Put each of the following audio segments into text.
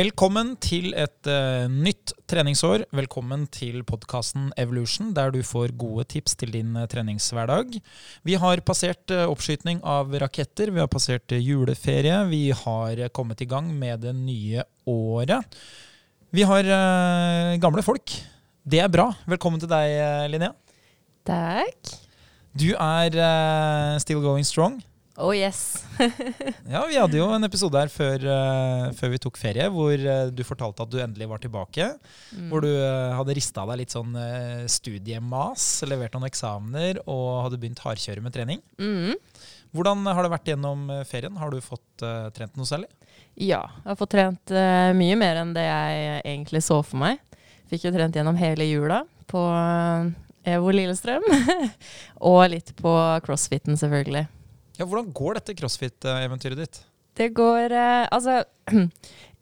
Velkommen til et uh, nytt treningsår. Velkommen til podkasten Evolution, der du får gode tips til din uh, treningshverdag. Vi har passert uh, oppskyting av raketter, vi har passert juleferie. Vi har kommet i gang med det nye året. Vi har gamle folk. Det er bra. Velkommen til deg, Linnea. Takk. Du er still going strong. Oh yes. ja, vi hadde jo en episode her før, uh, før, vi tok ferie, hvor uh, du fortalte at du endelig var tilbake. Mm. Hvor du uh, hadde rista av deg litt sånn studiemas, levert noen eksamener og hadde begynt hardkjøre med trening. Mm. Hvordan har det vært gjennom ferien? Har du fått trent noe særlig? Ja, jeg har fått trent mye mer enn det jeg egentlig så for meg. Fikk jo trent gjennom hele jula på Evo Lillestrøm. og litt på crossfiten, selvfølgelig. Ja, Hvordan går dette crossfit-eventyret ditt? Det går eh, Altså,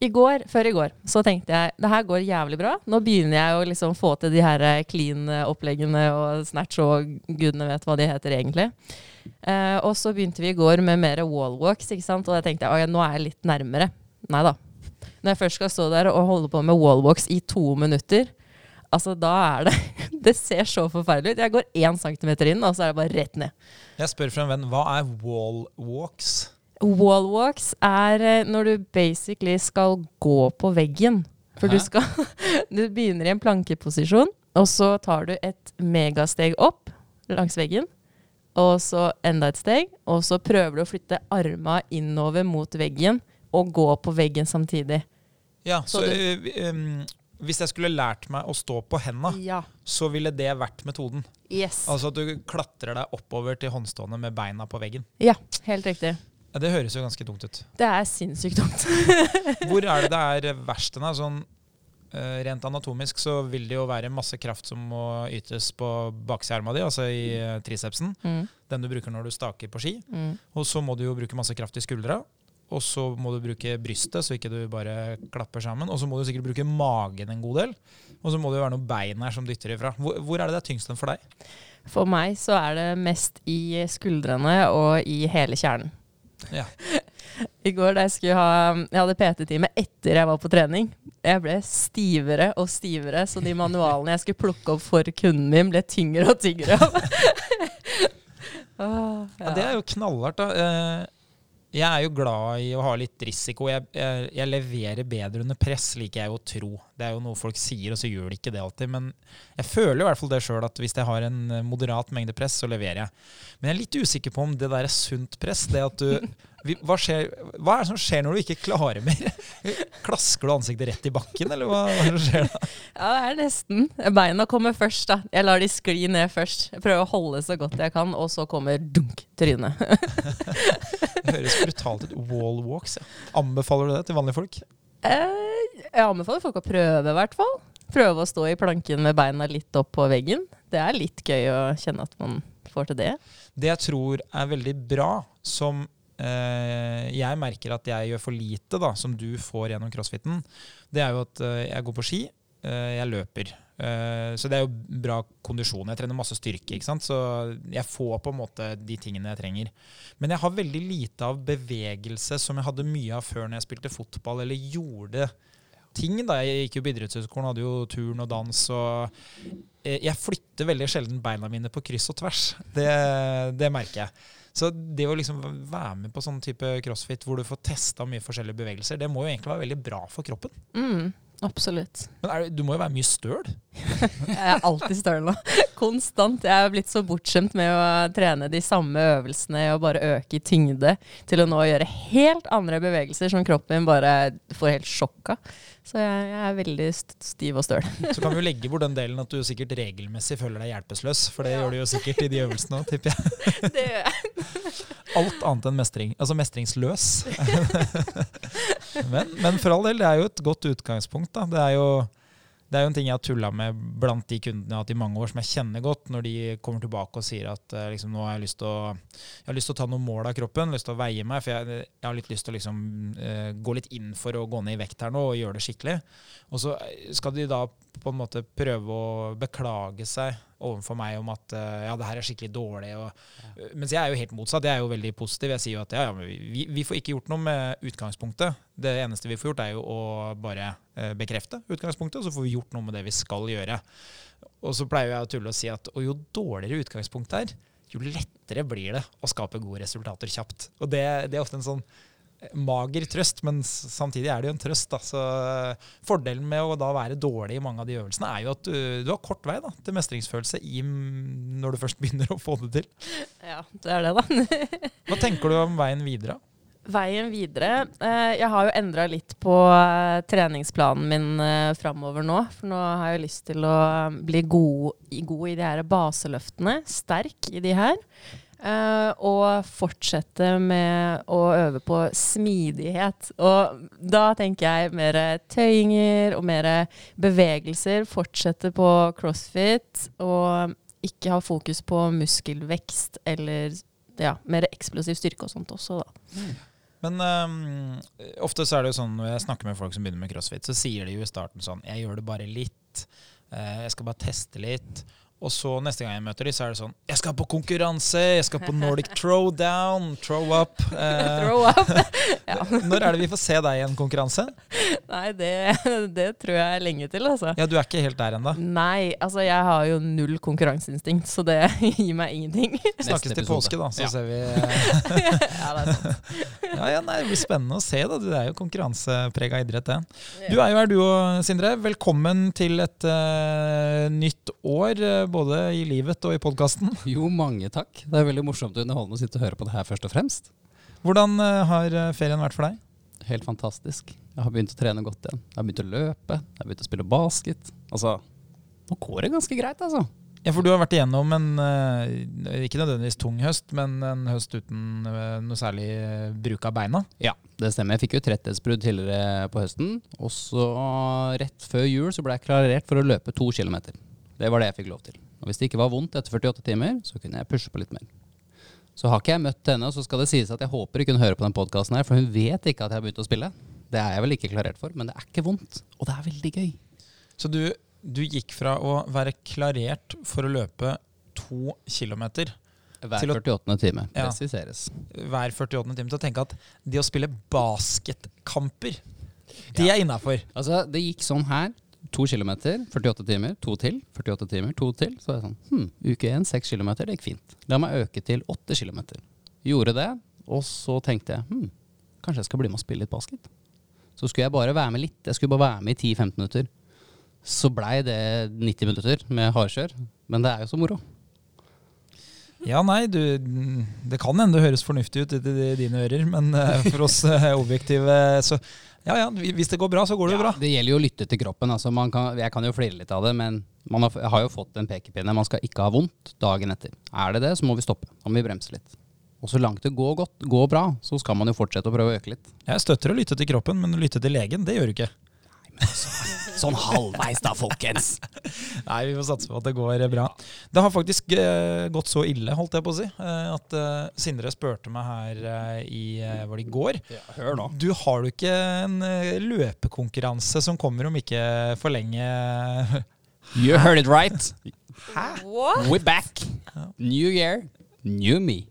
i går, før i går, så tenkte jeg det her går jævlig bra. Nå begynner jeg å liksom få til de her eh, clean-oppleggene og snatch og gudene vet hva de heter egentlig. Eh, og så begynte vi i går med mer wallwalks, ikke sant? og jeg tenkte at nå er jeg litt nærmere. Nei da. Når jeg først skal stå der og holde på med wallwalks i to minutter, altså da er det Det ser så forferdelig ut. Jeg går én centimeter inn, og så er det bare rett ned. Jeg spør fra en venn, hva er wall walks? Wall walks er eh, når du basically skal gå på veggen. For du skal Du begynner i en plankeposisjon, og så tar du et megasteg opp langs veggen. Og så enda et steg, og så prøver du å flytte arma innover mot veggen og gå på veggen samtidig. Ja, så, så du, um, hvis jeg skulle lært meg å stå på henda, ja. så ville det vært metoden. Yes. Altså at du klatrer deg oppover til håndstående med beina på veggen. Ja, helt riktig. Ja, det høres jo ganske tungt ut. Det er sinnssykt tungt. Hvor er det det er verst? Sånn, uh, rent anatomisk så vil det jo være masse kraft som må ytes på av di, altså i uh, tricepsen. Mm. Den du bruker når du staker på ski. Mm. Og så må du jo bruke masse kraft i skuldra. Og så må du bruke brystet, så ikke du bare klapper sammen. Og så må du sikkert bruke magen en god del. Og så må det jo være noen bein her som dytter ifra. Hvor, hvor er det det er tyngst for deg? For meg så er det mest i skuldrene og i hele kjernen. Ja. I går da jeg skulle ha Jeg hadde PT-time etter jeg var på trening. Jeg ble stivere og stivere, så de manualene jeg skulle plukke opp for kunden min, ble tyngre og tyngre. oh, ja. ja, det er jo knallhardt, da. Jeg er jo glad i å ha litt risiko. Jeg, jeg, jeg, leverer bedre under press, liker jeg å tro. Det er jo noe folk sier, og så gjør de ikke det alltid. Men jeg føler i hvert fall det sjøl, at hvis jeg har en moderat mengde press, så leverer jeg. Men jeg er litt usikker på om det der er sunt press. Det at du hva, skjer, hva, er det som skjer når du ikke klarer mer? Klasker du ansiktet rett i bakken, eller hva, hva er det som skjer da? Ja, det er nesten. Beina kommer først, da. Jeg lar de skli ned først. Jeg prøver å holde så godt jeg kan, og så kommer dunk trynet. det høres brutalt ut. Wallwalks, ja. Anbefaler du det til vanlige folk? Eh, jeg anbefaler folk å prøve, i hvert fall. Prøve å stå i planken med beina litt opp på veggen. Det er litt gøy å kjenne at man får til det. Det jeg tror er veldig bra, som Eh, jeg merker at jeg gjør for lite, da, som du får gjennom crossfiten. Det er jo at eh, jeg går på ski, eh, jeg løper. Så det er jo bra kondisjon. Jeg trener masse styrke, ikke sant? så jeg får på en måte de tingene jeg trenger. Men jeg har veldig lite av bevegelse som jeg hadde mye av før når jeg spilte fotball eller gjorde ting. da. Jeg gikk jo på idrettshøyskolen, hadde jo turn og dans. og Jeg flytter veldig sjelden beina mine på kryss og tvers. Det, det merker jeg. Så det å liksom være med på sånn type crossfit hvor du får testa mye forskjellige bevegelser, det må jo egentlig være veldig bra for kroppen. Mm, absolutt. Men er, du må jo være mye støl? jeg er alltid støl nå. Konstant. Jeg er blitt så bortskjemt med å trene de samme øvelsene og bare øke i tyngde, til å nå gjøre helt andre bevegelser som kroppen min bare får helt sjokk av. Så jeg, jeg, er veldig stiv og støl. Så kan vi jo legge bort den delen at du sikkert regelmessig føler deg hjelpeløs, for det ja. gjør du jo sikkert i de øvelsene òg, tipper jeg. Det gjør jeg. Alt annet enn mestring. Altså mestringsløs. men, men, for all del, det er jo et godt utgangspunkt. da. Det er jo det er jo en ting jeg har tulla med blant de kundene jeg har hatt i mange år, som jeg kjenner godt, når de kommer tilbake og sier at eh, liksom, nå har jeg lyst til å, lyst til å ta noen mål av kroppen, lyst til å veie meg, for jeg, jeg har litt lyst til å liksom, uh, gå litt inn for å gå ned i vekt her nå og gjøre det skikkelig. Og så skal de da på en måte prøve å beklage seg overfor meg om at eh, ja, det her er skikkelig dårlig. Og, Mens jeg er jo helt motsatt. Jeg er jo veldig positiv. Jeg sier jo at ja, ja, vi, vi får ikke gjort noe med utgangspunktet. Det eneste vi får gjort, er jo å bare eh, bekrefte utgangspunktet, og så får vi gjort noe med det vi skal gjøre. Og så pleier jeg å tulle og si at og jo dårligere utgangspunktet er, jo lettere blir det å skape gode resultater kjapt. Og det, det er ofte en sånn mager trøst, men samtidig er det jo en trøst. Da. Så eh, fordelen med å da være dårlig i mange av de øvelsene, er jo at du, du har kort vei da, til mestringsfølelse i, når du først begynner å få det til. Ja, det er det, da. Hva tenker du om veien videre? Veien videre eh, Jeg har jo endra litt på eh, treningsplanen min eh, framover nå. For nå har jeg lyst til å eh, bli god, god i de her baseløftene. Sterk i de her. Eh, og fortsette med å øve på smidighet. Og da tenker jeg mer tøyinger og mer bevegelser. Fortsette på crossfit. Og ikke ha fokus på muskelvekst eller ja, mer eksplosiv styrke og sånt også, da. Men um, ofte så er det jo sånn når jeg snakker med folk som begynner med crossfit, så sier de jo i starten sånn Jeg gjør det bare litt. Uh, jeg skal bare teste litt. Og så neste gang jeg møter dem, så er det sånn Jeg skal på konkurranse! Jeg skal på Nordic Throwdown! Throw up! Eh, Throw up. ja. når er det vi får se deg i en konkurranse? Nei, det, det tror jeg er lenge til, altså. Ja, Du er ikke helt der ennå. Nei, altså jeg har jo null konkurranseinstinkt, så det gir meg ingenting. Snakkes til påske, da, så Ja. ser vi. eh, ja, det er sant. Ja, ja, nei, Det blir spennende å se. da. Det er jo konkurranseprega idrett, det. Du er jo her, du og Sindre. Velkommen til et uh, nytt år, både i livet og i podkasten. Jo, mange takk. Det er veldig morsomt og underholdende å sitte og høre på det her først og fremst. Hvordan eh, har eh, ferien vært for deg? Helt fantastisk. Jeg har begynt å trene godt igjen. Jeg har begynt å løpe. Jeg har begynt å spille basket. Altså, nå går det ganske greit, altså. Ja, for Du har vært igjennom en eh, ikke nødvendigvis tung høst, men en høst uten noe særlig bruk av beina. Ja, det stemmer. Jeg fikk jo tretthetsbrudd tidligere på høsten. Og så rett før jul så ble jeg klarert for å løpe to kilometer. Det var det jeg fikk lov til. Og hvis det ikke var vondt etter 48 timer, så kunne jeg pushe på litt mer. Så har ikke jeg møtt henne, og så skal det sies at jeg håper hun hører på den podkasten her, for hun vet ikke at jeg har begynt å spille. Det er jeg vel ikke klarert for, men det er ikke vondt. Og det er veldig gøy. Så du, du gikk fra å være klarert for å løpe to kilometer Hver 48. time Ja. presiseres. hver 48. time til å tenke at det å spille basketkamper, det er innafor. Altså, det gikk sånn her. To kilometer, 48 timer, to til, 48 timer, to til. Så var jeg sånn, hm, uke én, seks kilometer, det gikk fint. La meg øke til åtte kilometer. Gjorde det, og så tenkte jeg, hm, kanskje jeg skal bli med og spille litt basket. Så skulle jeg bare være med litt, jeg skulle bare være med i 10-15 minutter. Så blei det 90 minutter med hardkjør, men det er jo så moro. Ja, nei, du, det kan hende det høres fornuftig ut i dine ører, men eh, for oss eh, objektive så Ja ja, hvis det går bra, så går det jo bra. Det gjelder jo å lytte til kroppen. Altså man kan, jeg kan jo flire litt av det, men man har, har jo fått en pekepinne. Man skal ikke ha vondt dagen etter. Er det det, så må vi stoppe. Da må vi bremse litt. Og så langt det går godt, går bra, så skal man jo fortsette å prøve å øke litt. Jeg støtter å lytte til kroppen, men å lytte til legen, det gjør du ikke. Sånn halvveis da, folkens. Nei, vi får satse på at det går bra. Det har faktisk uh, gått så ille, holdt jeg på å si, uh, at uh, Sindre spurte meg her i Var det i går? hør nå. Du har du ikke en løpekonkurranse som kommer om ikke for lenge? You heard it right. What? We're back. New year, new me.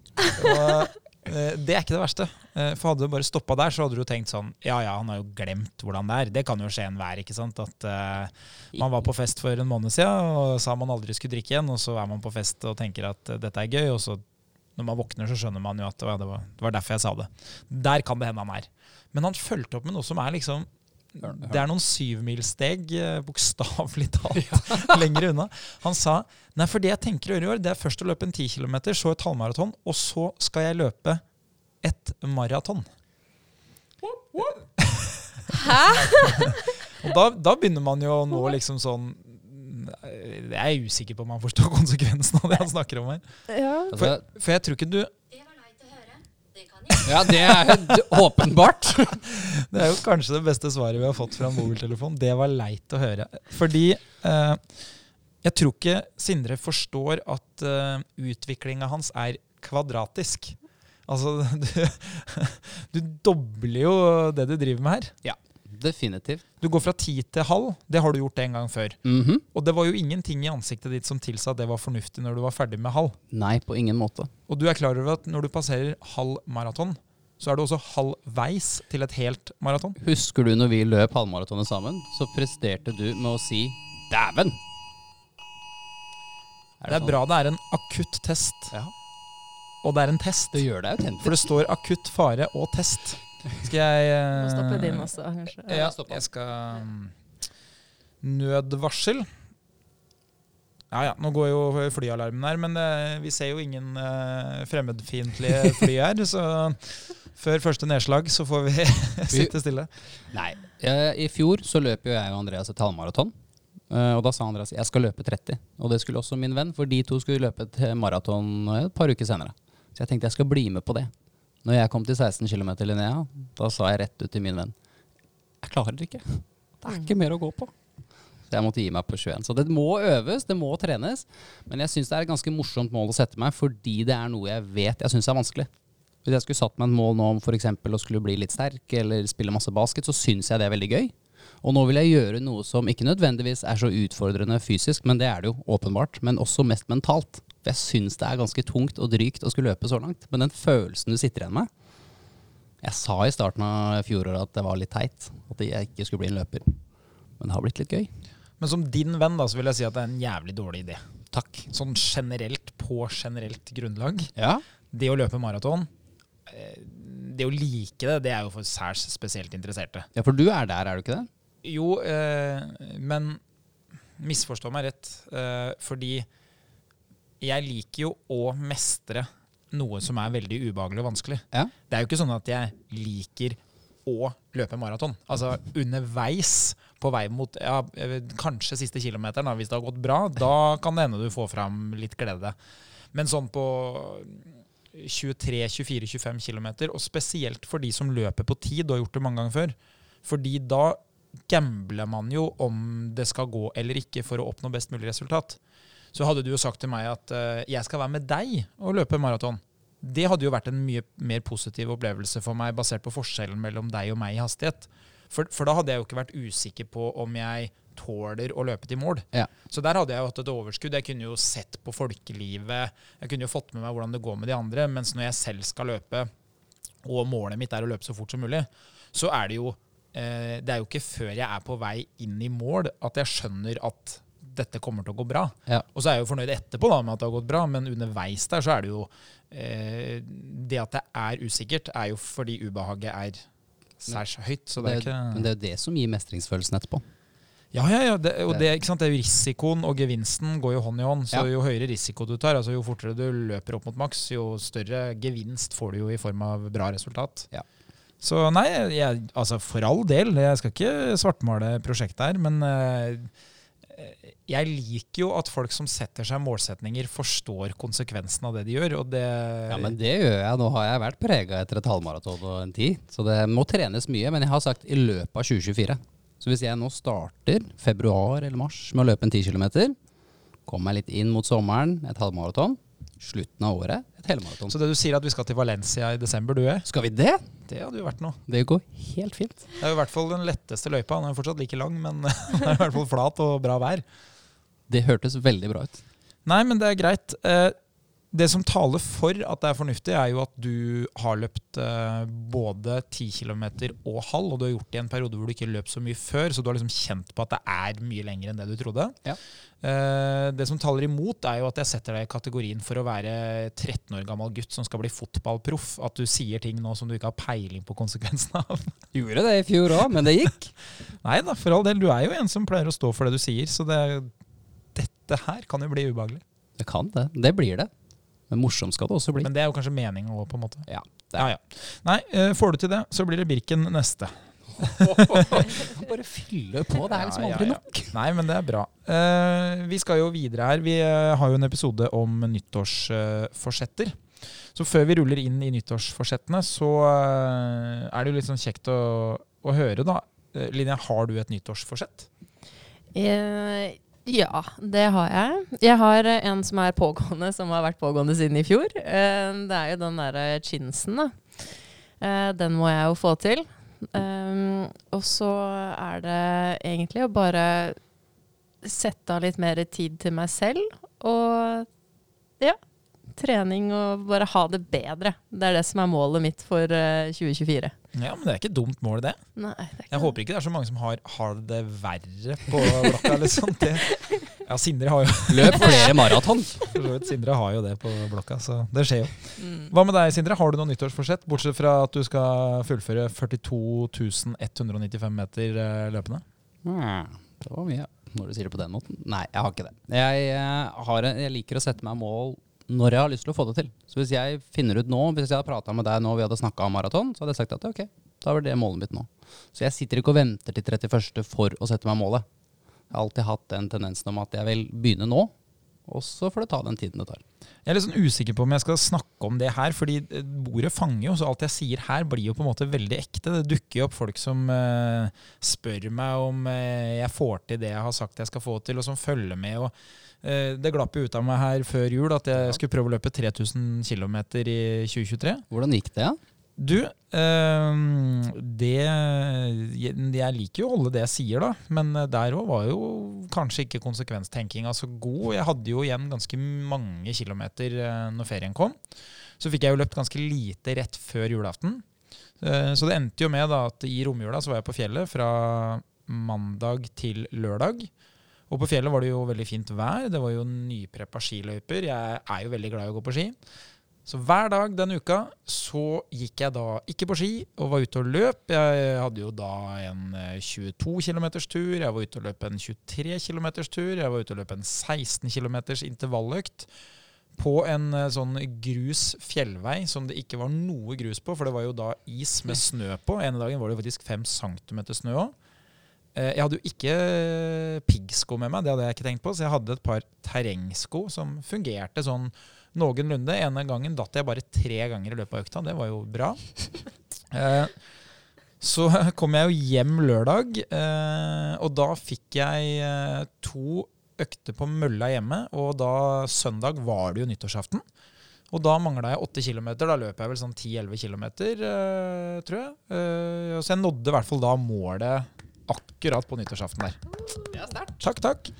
Og, det er ikke det verste. Eh, For hadde du bare stoppa der, så hadde du tenkt sånn Ja ja, han har jo glemt hvordan det er. Det kan jo skje enhver, ikke sant. At uh, man var på fest for en måned siden og sa man aldri skulle drikke igjen, og så er man på fest og tenker at eh, dette er gøy, og så når man våkner, så skjønner man jo at ja, det var, det var derfor jeg sa det. Der kan det hende han er. Men han fulgte opp med noe som er liksom det er noen syvmilssteg, bokstavelig talt, lenger unna. Han sa nei, for det jeg tenker å gjøre i år, det er først å løpe en 10 km, så et halvmaraton, og så skal jeg løpe et maraton. Hæ? Og da, da begynner man jo nå liksom sånn Jeg er usikker på om han forstår konsekvensen av det han snakker om her. Ja. For, For jeg tror ikke du Det var leit å høre. Det kan jeg. ja, det er jo åpenbart. Det er jo kanskje det beste svaret vi har fått fra en mobiltelefon. Det var leit å høre. Fordi eh, jeg tror ikke Sindre forstår at uh, utviklinga hans er kvadratisk. Altså, du, du dobler jo det du driver med her. Ja, definitivt. Du går fra ti til halv. Det har du gjort en gang før. Mhm. Og det var jo ingenting i ansiktet ditt som tilsa at det var fornuftig når du var ferdig med halv. Nei, på ingen måte. Og du er klar over at når du passerer halv maraton, så er du også halvveis til et helt maraton. Husker du når vi løp halvmaratonet sammen, så presterte du med å si 'dæven'. Det er bra det er en akutt test. Ja. Og det er en test. Det gjør deg For det står akutt fare og test. Skal jeg Må eh, stoppe din også, kanskje. Ja, jeg skal um, Nødvarsel. Ja ja, nå går jo flyalarmen her, men uh, vi ser jo ingen uh, fremmedfiendtlige fly her. Så før første nedslag så får vi sitte stille. Nei. I fjor så løp jo jeg og Andreas et halvmaraton. Eh, og da sa Andreas jeg skal løpe 30. Og det skulle også min venn, for de to skulle løpe et maraton et par uker senere. Så jeg tenkte jeg skal bli med på det. Når jeg kom til 16 km Linnea, da sa jeg rett ut til min venn Jeg klarer det ikke. Det er ikke mer å gå på. Så jeg måtte gi meg på 21. Så det må øves, det må trenes. Men jeg syns det er et ganske morsomt mål å sette meg, fordi det er noe jeg vet jeg syns er vanskelig. Hvis jeg skulle satt meg et mål nå om eksempel å skulle bli litt sterk eller spille masse basket, så syns jeg det er veldig gøy. Og nå vil jeg gjøre noe som ikke nødvendigvis er så utfordrende fysisk, men det er det jo åpenbart, men også mest mentalt. For jeg syns det er ganske tungt og drygt å skulle løpe så langt. Men den følelsen du sitter igjen med Jeg sa i starten av fjoråret at det var litt teit, at jeg ikke skulle bli en løper. Men det har blitt litt gøy. Men som din venn da, så vil jeg si at det er en jævlig dårlig idé. Takk. Sånn generelt, på generelt grunnlag. Ja. Det å løpe maraton, eh, det å like det, det er jo for særs spesielt interesserte. ja, for du er der, er du ikke det? Jo, eh, men misforstå meg rett, eh, fordi jeg liker jo å mestre noe som er veldig ubehagelig og vanskelig. Ja. Det er jo ikke sånn at jeg liker å løpe maraton. Altså underveis på vei mot ja, eh, kanskje siste kilometeren, hvis det har gått bra, da kan det hende du får fram litt glede. Men sånn på 23-24-25 km, og spesielt for de som løper på tid og har gjort det mange ganger før. Fordi da gambler man jo om det skal gå eller ikke for å oppnå best mulig resultat. Så hadde du jo sagt til meg at uh, jeg skal være med deg og løpe maraton. Det hadde jo vært en mye mer positiv opplevelse for meg, basert på forskjellen mellom deg og meg i hastighet. For, for da hadde jeg jo ikke vært usikker på om jeg tåler å løpe til mål. Ja. Så der hadde jeg jo hatt et overskudd. Jeg kunne jo sett på folkelivet. Jeg kunne jo fått med meg hvordan det går med de andre. Mens når jeg selv skal løpe, og målet mitt er å løpe så fort som mulig, så er det jo eh, Det er jo ikke før jeg er på vei inn i mål at jeg skjønner at dette kommer til å gå bra. Ja. Og så er jeg jo fornøyd etterpå da med at det har gått bra, men underveis der så er det jo eh, Det at det er usikkert, er jo fordi ubehaget er særs høyt. Så det er ikke Men det er jo det som gir mestringsfølelsen etterpå. Ja, ja, ja. Det, og det, ikke sant? det risikoen og gevinsten går jo hånd i hånd. Så Ja. jo høyere risiko du tar, altså jo fortere du løper opp mot maks, jo større gevinst får du jo i form av bra resultat. Ja. Så nei, jeg, altså for all del, jeg skal ikke svartmale prosjektet her, men eh, jeg liker jo at folk som setter seg målsetninger, forstår konsekvensen av det de gjør. Og det Ja, men det gjør jeg. Nå har jeg vært prega etter et halvmaraton og en tid. Så det må trenes mye. Men jeg har sagt i løpet av 2024. Så hvis jeg nå starter februar eller mars med å løpe en 10 km, kommer meg litt inn mot sommeren, et halvmaraton, slutten av året, et helmaraton. Så det du sier at vi skal til Valencia i desember, du er, Skal vi det? Det hadde jo vært noe. Det går helt fint. Det er jo i hvert fall den letteste løypa. Den er jo fortsatt like lang, men den er i hvert fall flat og bra vær. Det hørtes veldig bra ut. Nei, men det er greit. Eh, Det som taler for at det er fornuftig, er jo at du har løpt eh, både 10 km og halv, og du har gjort det i en periode hvor du ikke løp så mye før, så du har liksom kjent på at det er mye lenger enn det du trodde. Ja. Eh, Det som taler imot, er jo at jeg setter deg i kategorien for å være 13 år gammel gutt som skal bli fotballproff. At du sier ting nå som du ikke har peiling på konsekvensen av. Gjorde det i fjor òg, men det gikk. Nei da, for all del. Du er jo en som pleier å stå for det du sier, så det, dette her kan jo bli ubehagelig. Det kan det. Det blir det. Men morsomt skal det også bli. Men det er jo kanskje meninga òg, på en måte. Ja, Ja, ja. Nei, eh, får du til det, så blir det Birken neste. Bare fylle på. Det er liksom Ja, ja, aldri ja. nok. Nei, men det er bra. Eh, vi skal jo videre her. Vi eh, har jo en episode om nyttårsforsetter. så før vi ruller inn i nyttårsforsettene, så eh, er det jo litt sånn kjekt å, å høre, da. Eh, Linja, har du et nyttårsforsett? Eh, ja, det har jeg. Jeg har en som er pågående, som har vært pågående siden i fjor. Eh, det er jo den derre chinsen, da. Eh, den må jeg jo få til. Um, og så er det egentlig å bare sette av litt mer tid til meg selv. Og ja, trening og bare ha det bedre. Det er det som er målet mitt for eh, 2024. Ja, men det er ikke et dumt mål, det. Nei, det er ikke Jeg håper ikke det er så mange som har, har det verre på blokka. Liksom. Det, ja, Sindre har jo Løp flere maraton. Sindre har jo det på blokka, så det skjer jo. Mm. Hva med deg, Sindre? Har du noe nyttårsforsett? Bortsett fra at du skal fullføre 42 195 meter eh, løpende? Ja, det var mye, når du sier det på den måten. Nei, jeg har ikke det. Jeg, eh, har en, jeg liker å sette meg mål når jeg har lyst til å få det til. Så hvis jeg finner ut nå, hvis jeg hadde prata med deg nå vi hadde snakka om maraton, så hadde jeg sagt at ok, da var det målet mitt nå. Så jeg sitter ikke og venter til 31. for å sette meg målet. Jeg har alltid hatt den tendensen om at jeg vil begynne nå, og så får det ta den tiden det tar. Jeg er litt sånn usikker på om jeg skal snakke om det her, fordi eh, bordet fanger jo, så alt jeg sier her blir jo på en måte veldig ekte. Det dukker jo opp folk som uh, spør meg om uh, jeg får til det jeg har sagt jeg skal få til, og som følger med. og Det glapp jo ut av meg her før jul at jeg skulle prøve å løpe 3000 km i 2023. Hvordan gikk det? Ja? Du, eh, det jeg liker jo å holde det jeg sier, da. Men eh, der òg var jo kanskje ikke konsekvenstenkinga så god. Jeg hadde jo igjen ganske mange kilometer eh, når ferien kom. Så fikk jeg jo løpt ganske lite rett før julaften. Eh, så det endte jo med da at i romjula så var jeg på fjellet fra mandag til lørdag. Og på fjellet var det jo veldig fint vær. Det var jo nypreppa skiløyper. Jeg er jo veldig glad i å gå på ski. Så hver dag den uka så gikk jeg da ikke på ski og var ute og løp. Jeg hadde jo da en eh, 22 km tur, jeg var ute og løp en 23 km tur, jeg var ute og løp en 16 km intervalløkt på en eh, sånn grus fjellvei som det ikke var noe grus på, for det var jo da is med snø på. Ene dagen var det faktisk 5 cm snø òg. Jeg hadde jo ikke piggsko med meg, det hadde jeg ikke tenkt på, så jeg hadde et par terrengsko som fungerte sånn noenlunde. Ene gangen datt jeg bare tre ganger i løpet av økta. Det var jo bra. Eh, så kom jeg jo hjem lørdag, eh, og da fikk jeg eh, to økter på mølla hjemme. Og da søndag var det jo nyttårsaften. Og da mangla jeg åtte kilometer. Da løp jeg vel sånn 10-11 kilometer, eh, tror jeg. Eh, så jeg nådde i hvert fall da målet akkurat på nyttårsaften der. Det er sterkt. Takk, takk.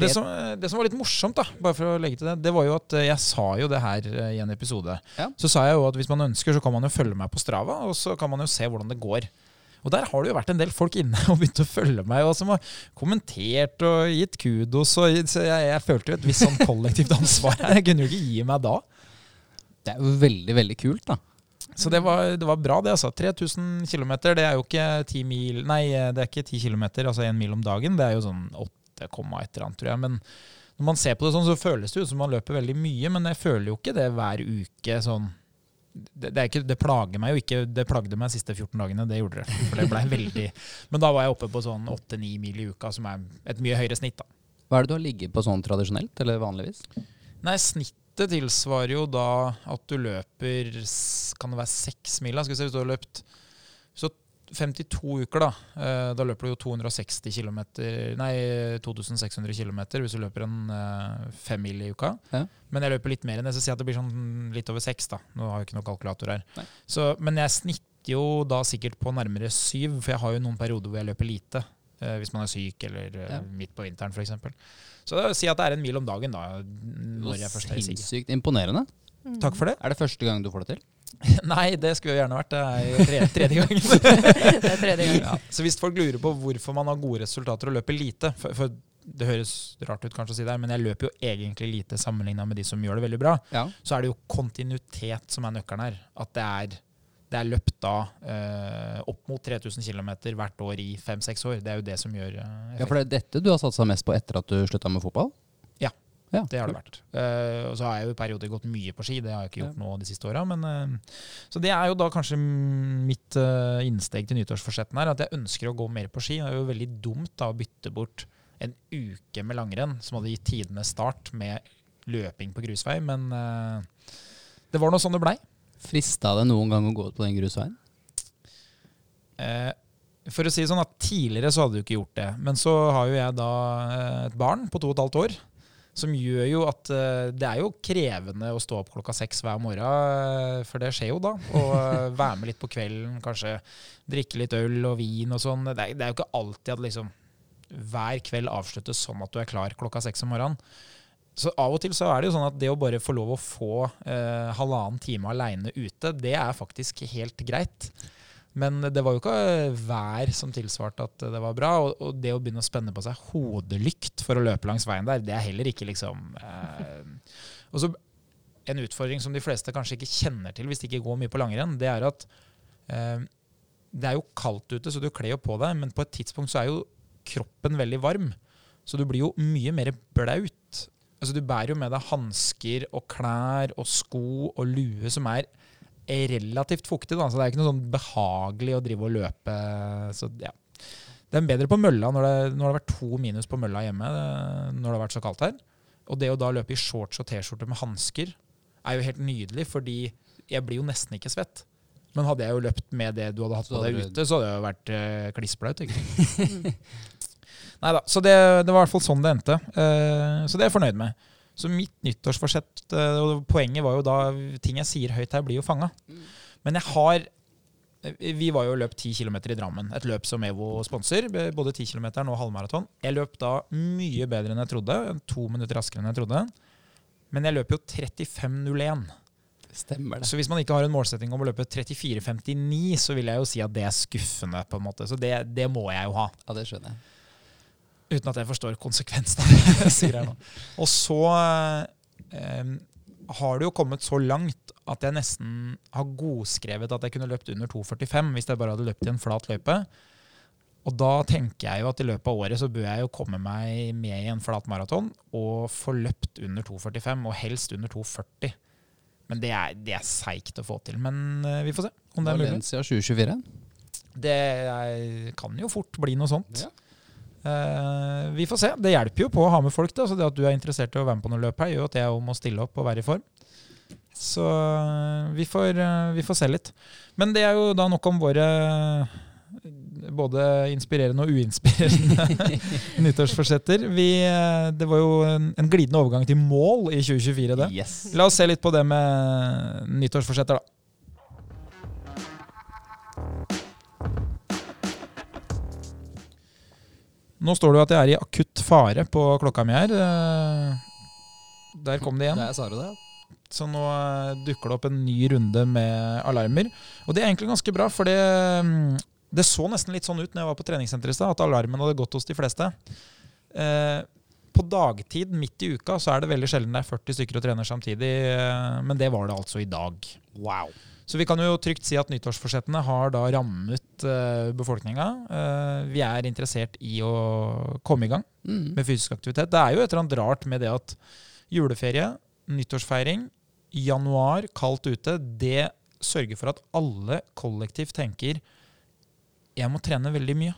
Det som, det som var litt morsomt, da, bare for å legge til det, det var jo at eh, jeg sa jo det her eh, i en episode. Ja. Så sa jeg jo at hvis man ønsker, så kan man jo følge meg på Strava, og så kan man jo se hvordan det går. Og der har det jo vært en del folk inne og begynt å følge meg, og som har kommentert og gitt kudos. Og, så jeg, jeg følte jo et visst sånn kollektivt ansvar her. Jeg kunne jo ikke gi meg da. Det er jo veldig, veldig kult, da. Så det var, det var bra, det. altså. 3000 km, det er jo ikke 10 mil Nei, det er ikke 10 km, altså én mil om dagen. Det er jo sånn 8, et eller annet, tror jeg. Men når man ser på det sånn, så føles det ut som man løper veldig mye, men jeg føler jo ikke det hver uke sånn det, det, ikke, det plager meg jo ikke. Det plagde meg de siste 14 dagene, det gjorde det. For det ble veldig Men da var jeg oppe på sånn 8-9 mil i uka, som er et mye høyere snitt, da. Hva er det du har ligget på sånn tradisjonelt, eller vanligvis? Nei, snittet tilsvarer jo da at du løper Kan det være seks mil? da? Skal vi se, hvis du har løpt Så 52 uker, da. eh, Da løper du jo 260 km Nei, 2600 km hvis du løper en femmil fem mil i uka. Ja. Men jeg løper litt mer enn det, så si at det blir sånn litt over seks. da. Nå har jeg ikke noen kalkulator her. Så, men jeg snitter jo da sikkert på nærmere syv, for jeg har jo noen perioder hvor jeg løper lite. eh, Hvis man er syk eller eh, Ja. midt på vinteren f.eks. Så si at det er en mil om dagen da, når jeg først er. Sinnssykt imponerende. Takk for det. Er det første gang du får det til? Nei, det skulle jo gjerne vært. Det er tredje gangen. Det er tredje gang. ja. Så hvis folk lurer på hvorfor man har gode resultater og løper lite for, for det høres rart ut kanskje å si det, men jeg løper jo egentlig lite sammenligna med de som gjør det veldig bra. Ja. Så er det jo kontinuitet som er nøkkelen her. At det er, det er løpt da eh, opp mot 3000 km hvert år i fem-seks år. Det er jo det som gjør eh, ja, for det er dette du har satsa mest på etter at du slutta med fotball? Det har det vært. Uh, og så har jeg jo i perioder gått mye på ski. Det har jeg ikke gjort nå de siste åra. Men, eh, så det er jo da kanskje mitt uh, innsteg til nyttårsforsetten her. At jeg ønsker å gå mer på ski. Det er jo veldig dumt da å bytte bort en uke med langrenn, som hadde gitt tidenes start, med løping på grusvei. Men det var nå sånn det blei. Frista det noen gang å gå ut på den grusveien? Eh, for å si det sånn at Tidligere så hadde du ikke gjort det. Men så har jo jeg da et barn på to og et halvt år. Som gjør jo at eh, det er jo krevende å stå opp klokka seks hver morgen, eh, for det skjer jo da. Og eh, være med litt på kvelden, kanskje drikke litt øl og vin og sånn. Det, er- det er jo ikke alltid at liksom hver kveld avsluttes sånn at du er klar klokka seks om morgenen. Så av og til så er det jo sånn at det å bare få lov å få eh, halvannen time aleine ute, det er faktisk helt greit. Men det var jo ikke vær som tilsvarte at det var bra. Og, og det å begynne å spenne på seg hodelykt for å løpe langs veien der, det er heller ikke liksom eh, Og så en utfordring som de fleste kanskje ikke kjenner til hvis de ikke går mye på langrenn, det er at eh, det er jo kaldt ute, så du kler jo på deg, men på et tidspunkt så er jo kroppen veldig varm. Så du blir jo mye mer blaut. Altså Du bærer jo med deg hansker og klær og sko og lue som er relativt fuktig. Da. Så det er ikke noe sånn behagelig å drive og løpe. Så ja. Det er bedre på mølla når det, når det har vært to minus på mølla hjemme eh, når det har vært så kaldt her. Og det å da løpe i shorts og T-skjorte med hansker er jo helt nydelig, fordi jeg blir jo nesten ikke svett. Men hadde jeg jo løpt med det du hadde hatt på deg ute, så hadde jeg jo vært uh, klissblaut. Nei da. Så det, det var i hvert fall sånn det endte. Uh, så det er jeg fornøyd med. Så mitt nyttårsforsett, eh, og poenget var jo da Ting jeg sier høyt her, blir jo fanga. Men jeg har eh, Vi var jo og løp 10 km i Drammen. Et løp som EVO sponser. Både 10 km og halvmaraton. Jeg løp da mye bedre enn jeg trodde. To minutter raskere enn jeg trodde. Men jeg løp jo 35,01. Stemmer det. Så hvis man ikke har en målsetting om å løpe 34,59, så vil jeg jo si at det er skuffende. på en måte. Så det, det må jeg jo ha. Ja, det skjønner jeg. Uten at jeg forstår konsekvensen av det jeg sier her nå. Og så eh, har det jo kommet så langt at jeg nesten har godskrevet at jeg kunne løpt under 2,45 hvis jeg bare hadde løpt i en flat løype. Og da tenker jeg jo at i løpet av året så bør jeg jo komme meg med i en flat maraton og få løpt under 2,45, og helst under 2,40. Men det er, det er seigt å få til. Men eh, vi får se om det er mulig. Valencia 2024. Det er, kan jo fort bli noe sånt. Ja. Eh, vi får se. Det hjelper jo på å ha med folk. Da. Så det at du er interessert i å være med på noe løp her, gjør at jeg må stille opp og være i form. Så eh, vi får, eh, vi får se litt. Men det er jo da nok om våre både inspirerende og uinspirerende nyttårsforsetter. Vi, det var jo en, en glidende overgang til mål i 2024, det. Yes. La oss se litt på det med nyttårsforsetter, da. Nå står det jo at jeg er i akutt fare på klokka mi her. Eh, Der kom det igjen. Der sa du det. Så nå eh, dukker det opp en ny runde med alarmer. Og det er egentlig ganske bra, for det, mm, det så nesten litt sånn ut når jeg var på treningssenteret i stad, at alarmen hadde gått hos de fleste. Eh, på dagtid midt i uka så er det veldig sjelden det er 40 stykker og trener samtidig, men det var det altså i dag. Wow. Så vi kan jo trygt si at nyttårsforsettene har da rammet uh, befolkninga. Eh, vi er interessert i å komme i gang Mm. med fysisk aktivitet. Det er jo et eller annet rart med det at juleferie, nyttårsfeiring, januar, kaldt ute, det sørger for at alle kollektivt tenker jeg må trene veldig mye.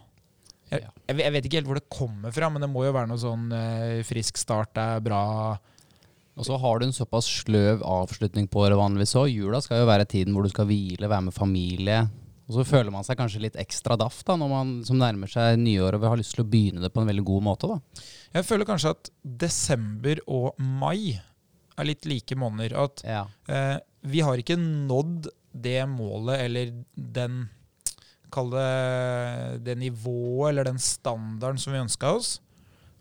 Jeg, jeg, vet- ikke helt hvor det kommer fra, men det må jo være noe sånn eh, frisk start er bra. Og så har du en såpass sløv avslutning på året vanligvis òg. Jula skal jo være tiden hvor du skal hvile, være med familie. Og så føler man seg kanskje litt ekstra daff da, når man som nærmer seg nyår og vil ha lyst til å begynne det på en veldig god måte. da. Jeg føler kanskje at desember og mai er litt like måneder. At Ja. Eh, vi har ikke nådd det målet eller den Kall det det nivået eller den standarden som vi ønska oss.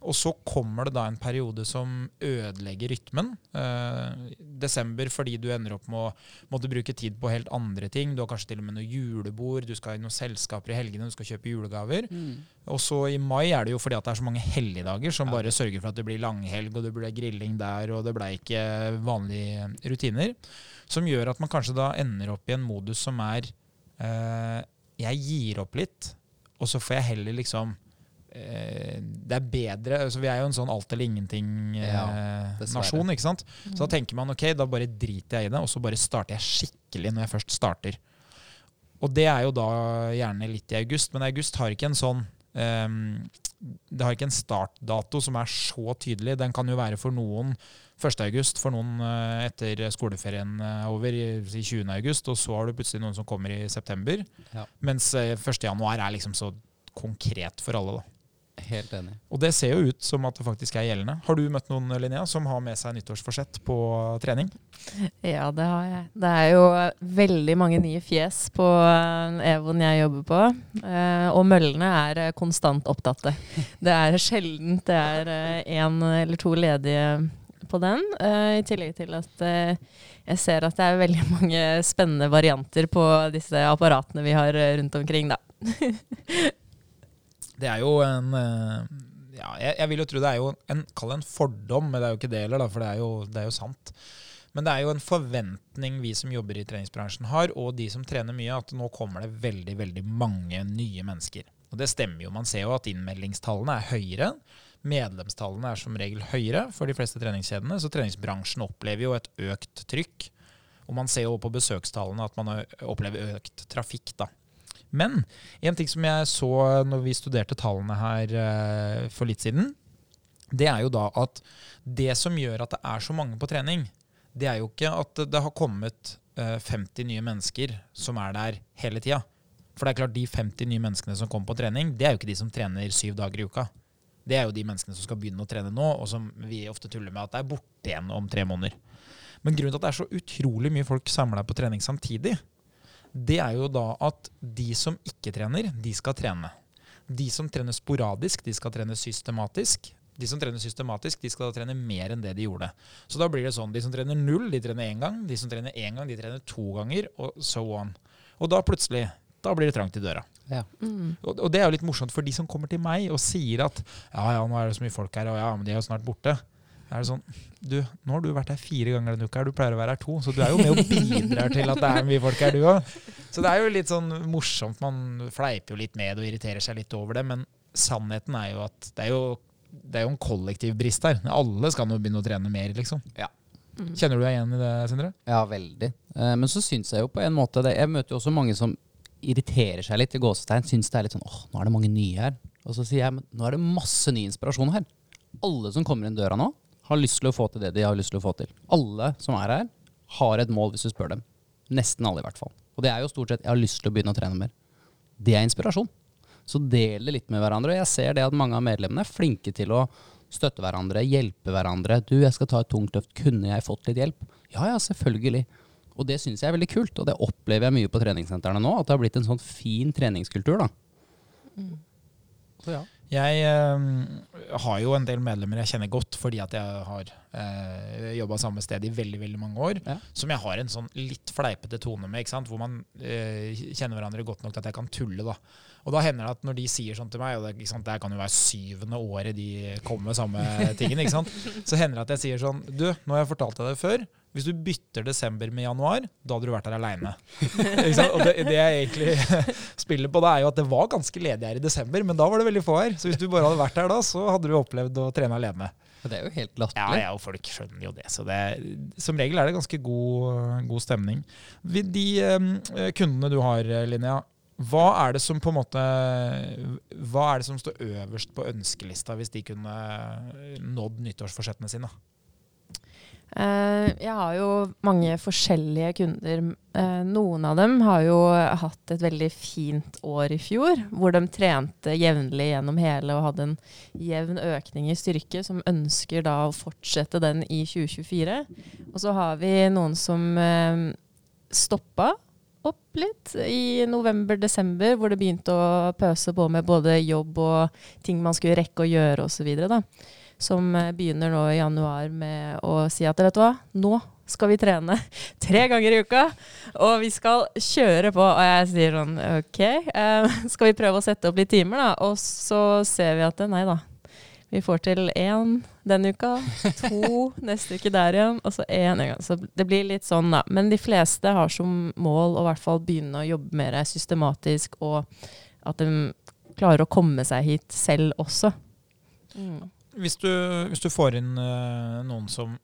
Og så kommer det da en periode som ødelegger rytmen. Eh, desember fordi du ender opp med å måtte bruke tid på helt andre ting. Du har kanskje til og med noe julebord, du skal i noen selskaper i helgene, du skal kjøpe julegaver. Og så i mai er det jo fordi at det er så mange helligdager som Ja. bare sørger for at det blir langhelg, og det ble grilling der, og det blei ikke vanlige rutiner. Som gjør at man kanskje da ender opp i en modus som er eh, Jeg gir opp litt, og så får jeg heller liksom Det er bedre altså Vi er jo en sånn alt eller ingenting-nasjon, Ja, ikke sant? Så da tenker man ok, da bare driter jeg i det, og så bare starter jeg skikkelig når jeg først starter. Og det er jo da gjerne litt i august, men august har ikke en sånn um, Det har ikke en startdato som er så tydelig. Den kan jo være for noen 1. august, for noen eh, etter skoleferien er over i i 20. august, og så har du plutselig noen som kommer i september. Ja. Mens eh, 1. januar er liksom så konkret for alle, da. Helt enig. Og det ser jo ut som at det faktisk er gjeldende. Har du møtt noen Linnea, som har med seg nyttårsforsett på trening? Ja, det har jeg. Det er jo veldig mange nye fjes på eh, Evon jeg jobber på. Eh, og møllene er eh, konstant opptatte. Det er sjelden det er én eller to ledige på den. I tillegg til at jeg ser at det er veldig mange spennende varianter på disse apparatene vi har rundt omkring, da. Det er jo en eh, ja, jeg, jeg vil jo tro det er jo en, kall det en fordom, men det er jo ikke det heller, for det er, jo, det er jo sant. Men det er jo en forventning vi som jobber i treningsbransjen har, og de som trener mye, at nå kommer det veldig veldig mange nye mennesker. Og det stemmer jo. Man ser jo at innmeldingstallene er høyere. Medlemstallene er som regel høyere for de fleste treningskjedene, så treningsbransjen opplever jo et økt trykk. Og man ser jo på besøkstallene at man opplever økt trafikk, da. Men en ting som jeg så når vi studerte tallene her eh, for litt siden, det er jo da at det som gjør at det er så mange på trening, det er jo ikke at det har kommet eh, 50 nye mennesker som er der hele tida. For det er klart, de 50 nye menneskene som kommer på trening, det er jo ikke de som trener syv dager i uka. Det er jo de menneskene som skal begynne å trene nå, og som vi ofte tuller med at det er borte igjen om tre måneder. Men grunnen til at det er så utrolig mye folk samla på trening samtidig, det er jo da at de som ikke trener, de skal trene. De som trener sporadisk, de skal trene systematisk. De som trener systematisk, de skal da trene mer enn det de gjorde. Så da blir det sånn, de som trener null, de trener én gang. De som trener én gang, de trener to ganger, og so on. Og da plutselig, da blir det trangt i døra. Ja. Mm. Og, og det er jo litt morsomt for de som kommer til meg og sier at ja, ja, nå er det så mye folk her, og ja, men de er jo snart borte. Er det sånn, du, nå har du vært her fire ganger denne uka, her, du pleier å være her to, så du er jo med og bidrar til at det er mye folk her, du òg. Så det er jo litt sånn morsomt. Man fleiper jo litt med og irriterer seg litt over det, men sannheten er jo at det er jo, det er jo en kollektiv brist her. Alle skal nå begynne å trene mer, liksom. Ja. Mm. Kjenner du deg igjen i det, Sindre? Ja, veldig. Eh, men så syns jeg jo på en måte det Jeg møter jo også mange som irriterer seg litt i gåsetegn. Syns det er litt sånn åh, nå er det mange nye her. Og så sier jeg men nå er det masse ny inspirasjon her. Alle som kommer inn døra nå, har lyst til å få til det de har lyst til å få til. Alle som er her, har et mål hvis du spør dem. Nesten alle, i hvert fall. Og det er jo stort sett 'jeg har lyst til å begynne å trene mer'. Det er inspirasjon. Så del det litt med hverandre. Og jeg ser det at mange av medlemmene er flinke til å støtte hverandre, hjelpe hverandre. 'Du, jeg skal ta et tungt løft. Kunne jeg fått litt hjelp?' Ja, ja, selvfølgelig. Og det syns jeg er veldig kult, og det opplever jeg mye på treningssentrene nå. At det har blitt en sånn fin treningskultur, da. Så ja. Jeg øh, har jo en del medlemmer jeg kjenner godt fordi at jeg har øh, jobba samme sted i veldig veldig mange år. Ja. Som jeg har en sånn litt fleipete tone med, ikke sant? hvor man øh, kjenner hverandre godt nok til at jeg kan tulle. da. Og da hender det at når de sier sånn til meg, og det, det kan jo være syvende året de kommer med samme tingen, ikke sant? så hender det at jeg sier sånn Du, nå har jeg fortalt deg det før. Hvis du bytter desember med januar, da hadde du vært her aleine. det, det jeg egentlig spiller på, det er jo at det var ganske ledig her i desember, men da var det veldig få her. Så hvis du bare hadde vært her da, så hadde du opplevd å trene alene. Det er jo helt Ja, latterlig. ja, og folk skjønner jo det. Så det, som regel er det ganske god, god stemning. De eh, kundene du har, Linnea, hva er det som på en måte Hva er det som står øverst på ønskelista hvis de kunne nådd nyttårsforsettene sine? Eh, jeg har jo mange forskjellige kunder. Eh, noen av dem har jo hatt et veldig fint år i fjor, hvor de trente jevnlig gjennom hele og hadde en jevn økning i styrke, som ønsker da å fortsette den i 2024. Og så har vi noen som eh, stoppa opp litt i november-desember, hvor det begynte å pøse på med både jobb og ting man skulle rekke å gjøre osv. som eh, begynner nå i januar med å si at vet du hva, nå skal vi trene tre ganger i uka, og vi skal kjøre på. Og jeg sier sånn OK, eh, skal vi prøve å sette opp litt timer, da? Og så ser vi at nei da. Vi får til én denne uka, to neste uke der igjen, og så én en gang. Så det blir litt sånn, da. Men de fleste har som mål å i hvert fall begynne å jobbe mer systematisk, og at de klarer å komme seg hit selv også. Mm. Hvis du, hvis du får inn uh, noen som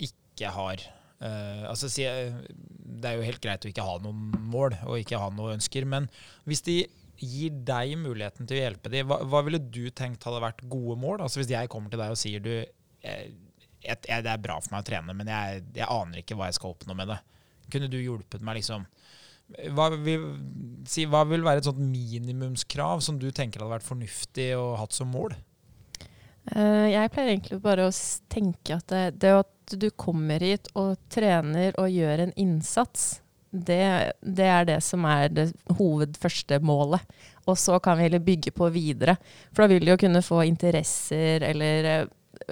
ikke har uh, altså si, eh, Det er jo helt greit å ikke ha noen mål og ikke ha noen ønsker, men hvis de gir deg muligheten til å hjelpe dem, hva, hva ville du tenkt hadde vært gode mål? Altså Hvis jeg kommer til deg og sier du jeg, jeg, det er bra for meg å trene, men jeg, jeg aner ikke hva jeg skal oppnå med det. Kunne du hjulpet meg liksom hva vil, si, hva vil være et sånt minimumskrav som du tenker hadde vært fornuftig og hatt som mål? Eh, jeg pleier egentlig bare å tenke at det, det at du kommer hit og trener og gjør en innsats, det, det er det som er det hovedførste målet. Og så kan vi heller bygge på videre. For da vil du jo kunne få interesser eller eh,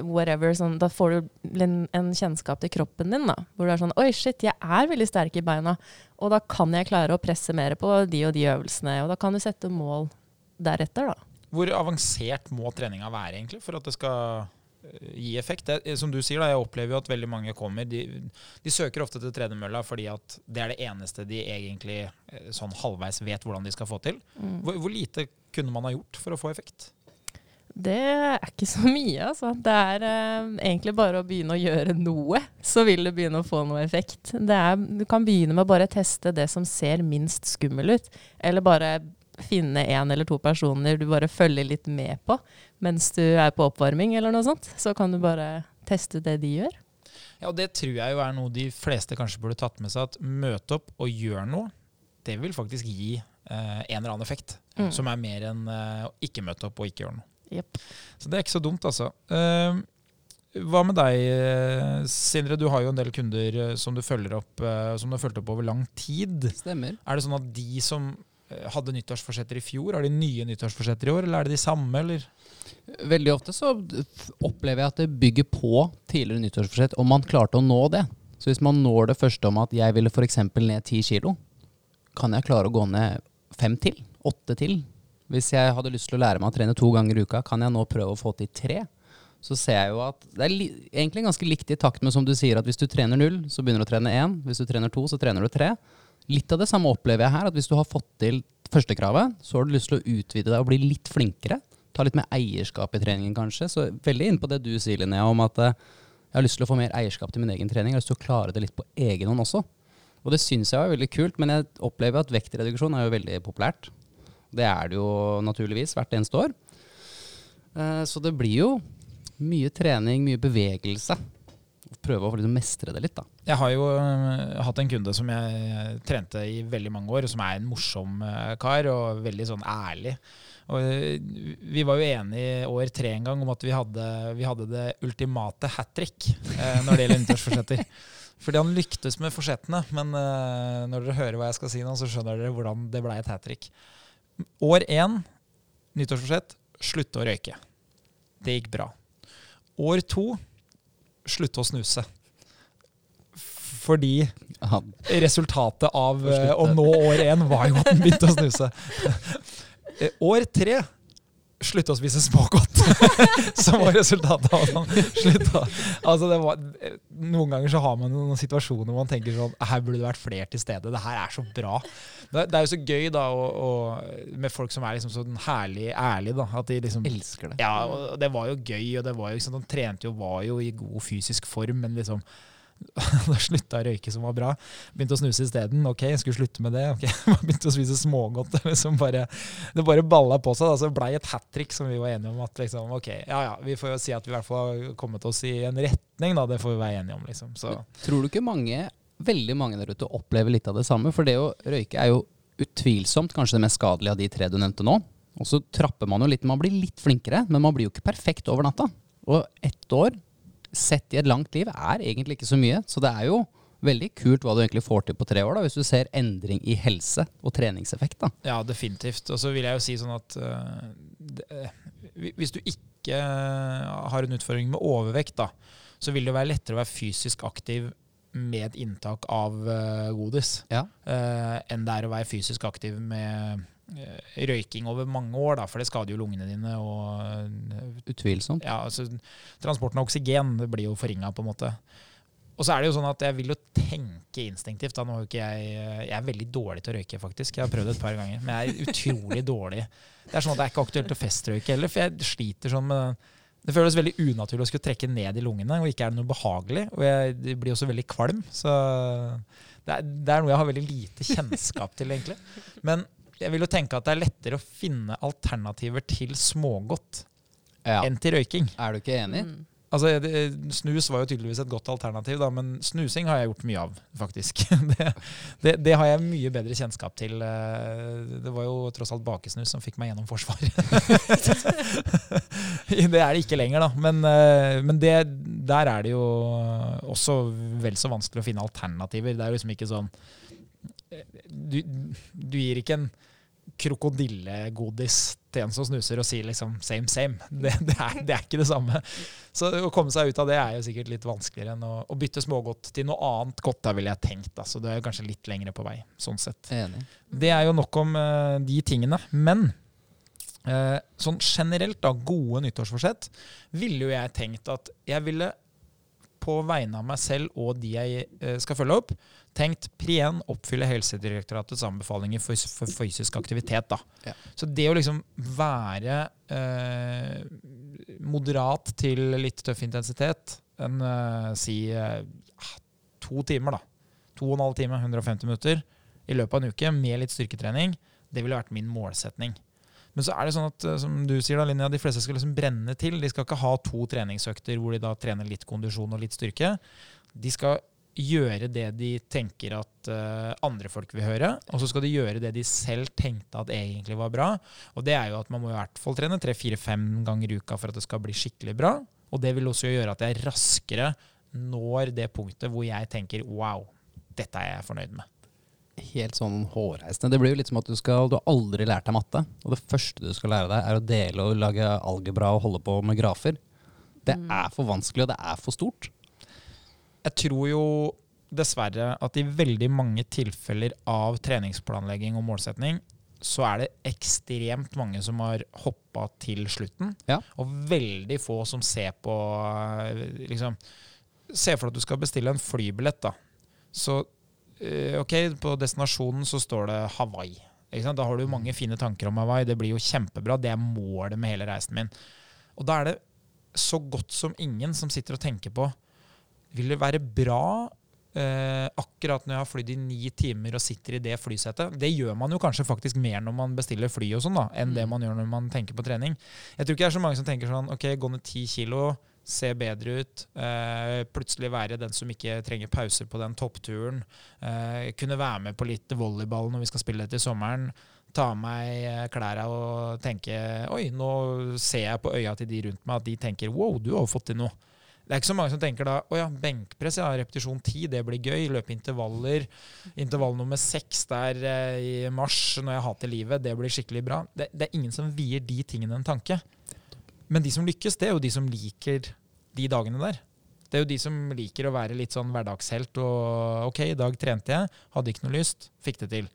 whatever. Sånn, da får du en, en kjennskap til kroppen din. da, Hvor du er sånn Oi, shit, jeg er veldig sterk i beina. Og da kan jeg klare å presse mer på de og de øvelsene. Og da kan du sette mål deretter, da. Hvor avansert må treninga være egentlig for at det skal eh, gi effekt? Det, eh, som du sier, da, jeg opplever jo at veldig mange kommer. De, de søker ofte til tredemølla fordi at det er det eneste de egentlig eh, sånn halvveis vet hvordan de skal få til. Hvor, hvor lite kunne man ha gjort for å få effekt? Det er ikke så mye, altså. Det er eh, egentlig bare å begynne å gjøre noe, så vil det begynne å få noe effekt. Det er, du kan begynne med å bare teste det som ser minst skummel ut, eller bare finne en eller to personer du bare følger litt med på mens du er på oppvarming eller noe sånt. Så kan du bare teste det de gjør. Ja, og Det tror jeg jo er noe de fleste kanskje burde tatt med seg. At møte opp og gjøre noe, det vil faktisk gi eh, en eller annen effekt. Mm. Som er mer enn eh, å ikke møte opp og ikke gjøre noe. Yep. Så det er ikke så dumt, altså. Eh, hva med deg, eh, Sindre? Du har jo en del kunder eh, som du følger opp eh, Som du har fulgt opp over lang tid. Stemmer. Er det sånn at de som hadde nyttårsforsetter i fjor, har de nye nyttårsforsetter i år, eller er det de samme, eller? Veldig ofte så opplever jeg at det bygger på tidligere nyttårsforsett om man klarte å nå det. Så hvis man når det første om at jeg ville f.eks. ned ti kilo, kan jeg klare å gå ned fem til? Åtte til? Hvis jeg hadde lyst til å lære meg å trene to ganger i uka, kan jeg nå prøve å få til tre? Så ser jeg jo at det er li egentlig ganske likt i takt med som du sier, at hvis du trener null, så begynner du å trene én. Hvis du trener to, så trener du tre. Litt av det samme opplever jeg her, at hvis du har fått til førstekravet, så har du lyst til å utvide deg og bli litt flinkere. Ta litt mer eierskap i treningen, kanskje. Så veldig inn på det du sier, Linnea, om at eh, jeg har lyst til å få mer eierskap til min egen trening. Jeg har lyst til å klare det litt på egen hånd også. Og det syns jeg er veldig kult, men jeg opplever at vektreduksjon er jo veldig populært. Det er det jo naturligvis hvert eneste år. Eh, Så det blir jo mye trening, mye bevegelse. Prøve å liksom mestre det litt, da. Jeg har jo øh, hatt en kunde som jeg trente i veldig mange år, som er en morsom øh, kar og veldig sånn ærlig. Og øh, vi var jo enige i år tre en gang om at vi hadde, vi hadde det ultimate hat trick når det gjelder nyttårsforsetter. Fordi han lyktes med forsettene, men når dere hører hva jeg skal si nå, så skjønner dere hvordan det ble et hat trick. År én, nyttårsforsett, slutte å røyke. Det gikk bra. År to, slutte å snuse. Fordi resultatet av Å eh, å nå år én var jo at den begynte å snuse. Eh, År tre slutte å spise smågodt, som var resultatet av at han slutta. Altså det var, noen ganger så har man noen situasjoner hvor man tenker sånn Her burde det vært flere til stede. Det her er så bra. Det, det er jo så gøy da å, å, med folk som er liksom sånn herlig ærlige. da, at de liksom elsker det. ja, og det var jo gøy, og det var jo liksom, han trente jo, var jo i god fysisk form, men liksom da slutta å røyke som var bra. Begynte å snuse isteden. Ok, jeg skulle slutte med det. ok, Begynte å spise smågodt. Liksom bare, det bare balla på seg. Da. Så det blei et hat trick som vi var enige om. at liksom, ok, ja ja, Vi får jo si at vi i hvert fall har kommet oss i en retning, da. Det får vi være enige om. liksom. Så Tror du ikke mange, veldig mange der ute opplever litt av det samme? For det å røyke er jo utvilsomt kanskje det mest skadelige av de tre du nevnte nå. Og så trapper man jo litt, man blir litt flinkere, men man blir jo ikke perfekt over natta. Og ett år, sett i et langt liv, er egentlig ikke så mye. Så det er jo veldig kult hva du egentlig får til på tre år, da, hvis du ser endring i helse og treningseffekt. da. ja, definitivt. Og så vil jeg jo si sånn at uh, det, øh, hvis du ikke har en utfordring med overvekt, da, så vil det være lettere å være fysisk aktiv med et inntak av uh, godis. Ja. uh, enn det er å være fysisk aktiv med eh, røyking over mange år, da, for det skader jo lungene dine. Og eh, Utvilsomt. ja, altså, transporten av oksygen det blir jo forringa, på en måte. Og så er det jo sånn at jeg vil jo tenke instinktivt. Da. Nå er jo ikke jeg, jeg er veldig dårlig til å røyke, faktisk. Jeg har prøvd det et par ganger, men jeg er utrolig dårlig. Det er sånn at det er ikke aktuelt å festrøyke heller, for jeg sliter sånn med den det føles veldig unaturlig å skulle trekke ned i lungene, og ikke er det noe behagelig. Og jeg blir også veldig kvalm, så det er, det er noe jeg har veldig lite kjennskap til, egentlig. Men jeg vil jo tenke at det er lettere å finne alternativer til smågodt Ja. enn til røyking. Er du ikke enig? Mm. Altså, det, snus var jo tydeligvis et godt alternativ, da, men snusing har jeg gjort mye av, faktisk. Det, det, det har jeg mye bedre kjennskap til. Eh, Det var jo tross alt bakesnus som fikk meg gjennom Forsvaret. det er det ikke lenger, da. Men, eh, men det, der er det jo også vel så vanskelig å finne alternativer. Det er jo liksom ikke sånn Du, du gir ikke en krokodillegodis til en som snuser og sier liksom same, same. Det, det, er, det er ikke det samme. Så å komme seg ut av det er jo sikkert litt vanskeligere enn å, å bytte smågodt til noe annet godt, da ville jeg tenkt. Da. Så det er jo kanskje litt lengre på vei, sånn sett. Enig. Det er jo nok om uh, de tingene. Men uh, sånn generelt, da, gode nyttårsforsett, ville jo jeg tenkt at jeg ville på vegne av meg selv og de jeg eh, skal følge opp, tenkt Prien oppfylle Helsedirektoratets anbefalinger for, for fysisk aktivitet. da. Ja. Så det å liksom være eh, moderat til litt tøff intensitet, en, eh, si eh, to timer, da. To og en halv time, 150 minutter i løpet av en uke med litt styrketrening, det ville vært min målsetning. Men så er det sånn at eh, som du sier da, Linja, de fleste skal liksom brenne til. De skal ikke ha to treningsøkter hvor de da trener litt kondisjon og litt styrke. De skal gjøre det de tenker at uh, andre folk vil høre, og så skal de gjøre det de selv tenkte at egentlig var bra. Og det er jo at man må i hvert fall trene tre-fire-fem ganger i uka for at det skal bli skikkelig bra. Og det vil også gjøre at jeg raskere når det punktet hvor jeg tenker wow, dette er jeg fornøyd med. Helt sånn hårreisende. Det blir jo litt som at du, skal, du har aldri lært deg matte. Og det første du skal lære deg, er å dele og lage algebra og holde på med grafer. Det er for vanskelig, og det er for stort. Jeg tror jo dessverre at i veldig mange tilfeller av treningsplanlegging og målsetning, så er det ekstremt mange som har hoppa til slutten. Ja. Og veldig få som ser på eh, liksom, Se for deg at du skal bestille en flybillett. da. Så ok, på destinasjonen så står det Hawaii. Ikke sant? Da har du mange fine tanker om Hawaii. Det blir jo kjempebra. Det er målet med hele reisen min. Og da er det så godt som ingen som sitter og tenker på Vil det være bra eh, akkurat når jeg har flydd i ni timer og sitter i det flysetet? Det gjør man jo kanskje faktisk mer når man bestiller fly og sånn da, enn det man gjør når man tenker på trening. Jeg tror ikke det er så mange som tenker sånn Ok, gå ned ti kilo, se bedre ut. Eh, plutselig være den som ikke trenger pauser på den toppturen. Eh, kunne være med på litt volleyball når vi skal spille til sommeren. Ta av meg eh, klærne og tenke Oi, nå ser jeg på øya til de rundt meg at de tenker Wow, du har jo fått til noe. Det er ikke så mange som tenker da Å ja, benkpress, ja, repetisjon 10, det blir gøy. Løpe intervaller. Intervall nummer seks der eh, i mars, når jeg hater livet, det blir skikkelig bra. Det, det er ingen som vier de tingene en tanke. Men de som lykkes, det er jo de som liker de dagene der. Det er jo de som liker å være litt sånn hverdagshelt og OK, i dag trente jeg, hadde ikke noe lyst, fikk det til.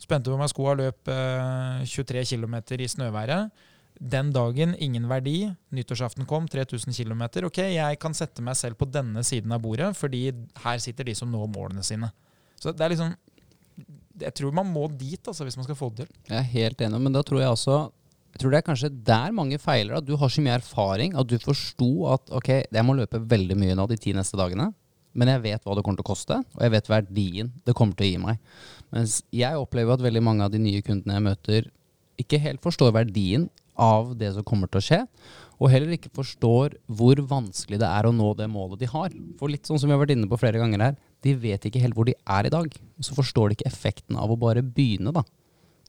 Spente på meg skoa, løp eh, 23 km i snøværet. Den dagen, ingen verdi. Nyttårsaften kom, 3000 km. Ok, jeg kan sette meg selv på denne siden av bordet, fordi her sitter de som når målene sine. Så det er liksom Jeg tror man må dit, altså, hvis man skal få det til. Jeg er helt enig, men da tror jeg også jeg tror det er kanskje der mange feiler. At du har så mye erfaring at du forsto at ok, jeg må løpe veldig mye nå de ti neste dagene. Men jeg vet hva det kommer til å koste, og jeg vet verdien det kommer til å gi meg. Mens jeg opplever at veldig mange av de nye kundene jeg møter, ikke helt forstår verdien av det som kommer til å skje. Og heller ikke forstår hvor vanskelig det er å nå det målet de har. For litt sånn som vi har vært inne på flere ganger her, de vet ikke helt hvor de er i dag. Så forstår de ikke effekten av å bare begynne, da.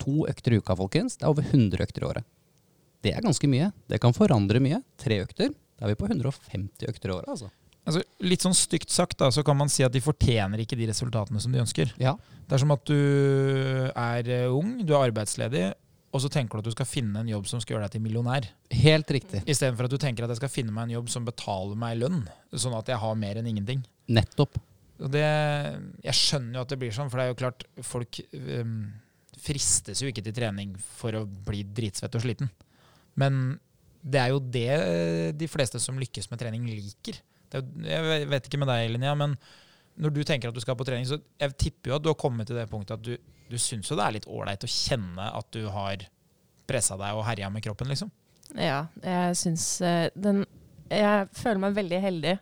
To økter i uka, folkens. Det er over 100 økter i året. Det er ganske mye. Det kan forandre mye. Tre økter. Da er vi på 150 økter i året, altså. Altså, litt sånn stygt sagt da, så kan man si at de fortjener ikke de resultatene som de ønsker. Ja. Det er som at du er eh, ung, du er arbeidsledig, og så tenker du at du skal finne en jobb som skal gjøre deg til millionær. Helt riktig. Istedenfor at du tenker at jeg skal finne meg en jobb som betaler meg lønn, sånn at jeg har mer enn ingenting. Nettopp. Det, jeg skjønner jo at det blir sånn, for det er jo klart folk øhm, fristes jo ikke til trening for å bli dritsvett og sliten. Men det er jo det de fleste som lykkes med trening, liker. Er, jo- jeg vet ikke med deg, Linnea, men når du tenker at du skal på trening, så jeg tipper jo at du har kommet til det punktet at du, du syns jo det er litt ålreit å kjenne at du har pressa deg og herja med kroppen, liksom. Ja, jeg syns eh, den Jeg føler meg veldig heldig.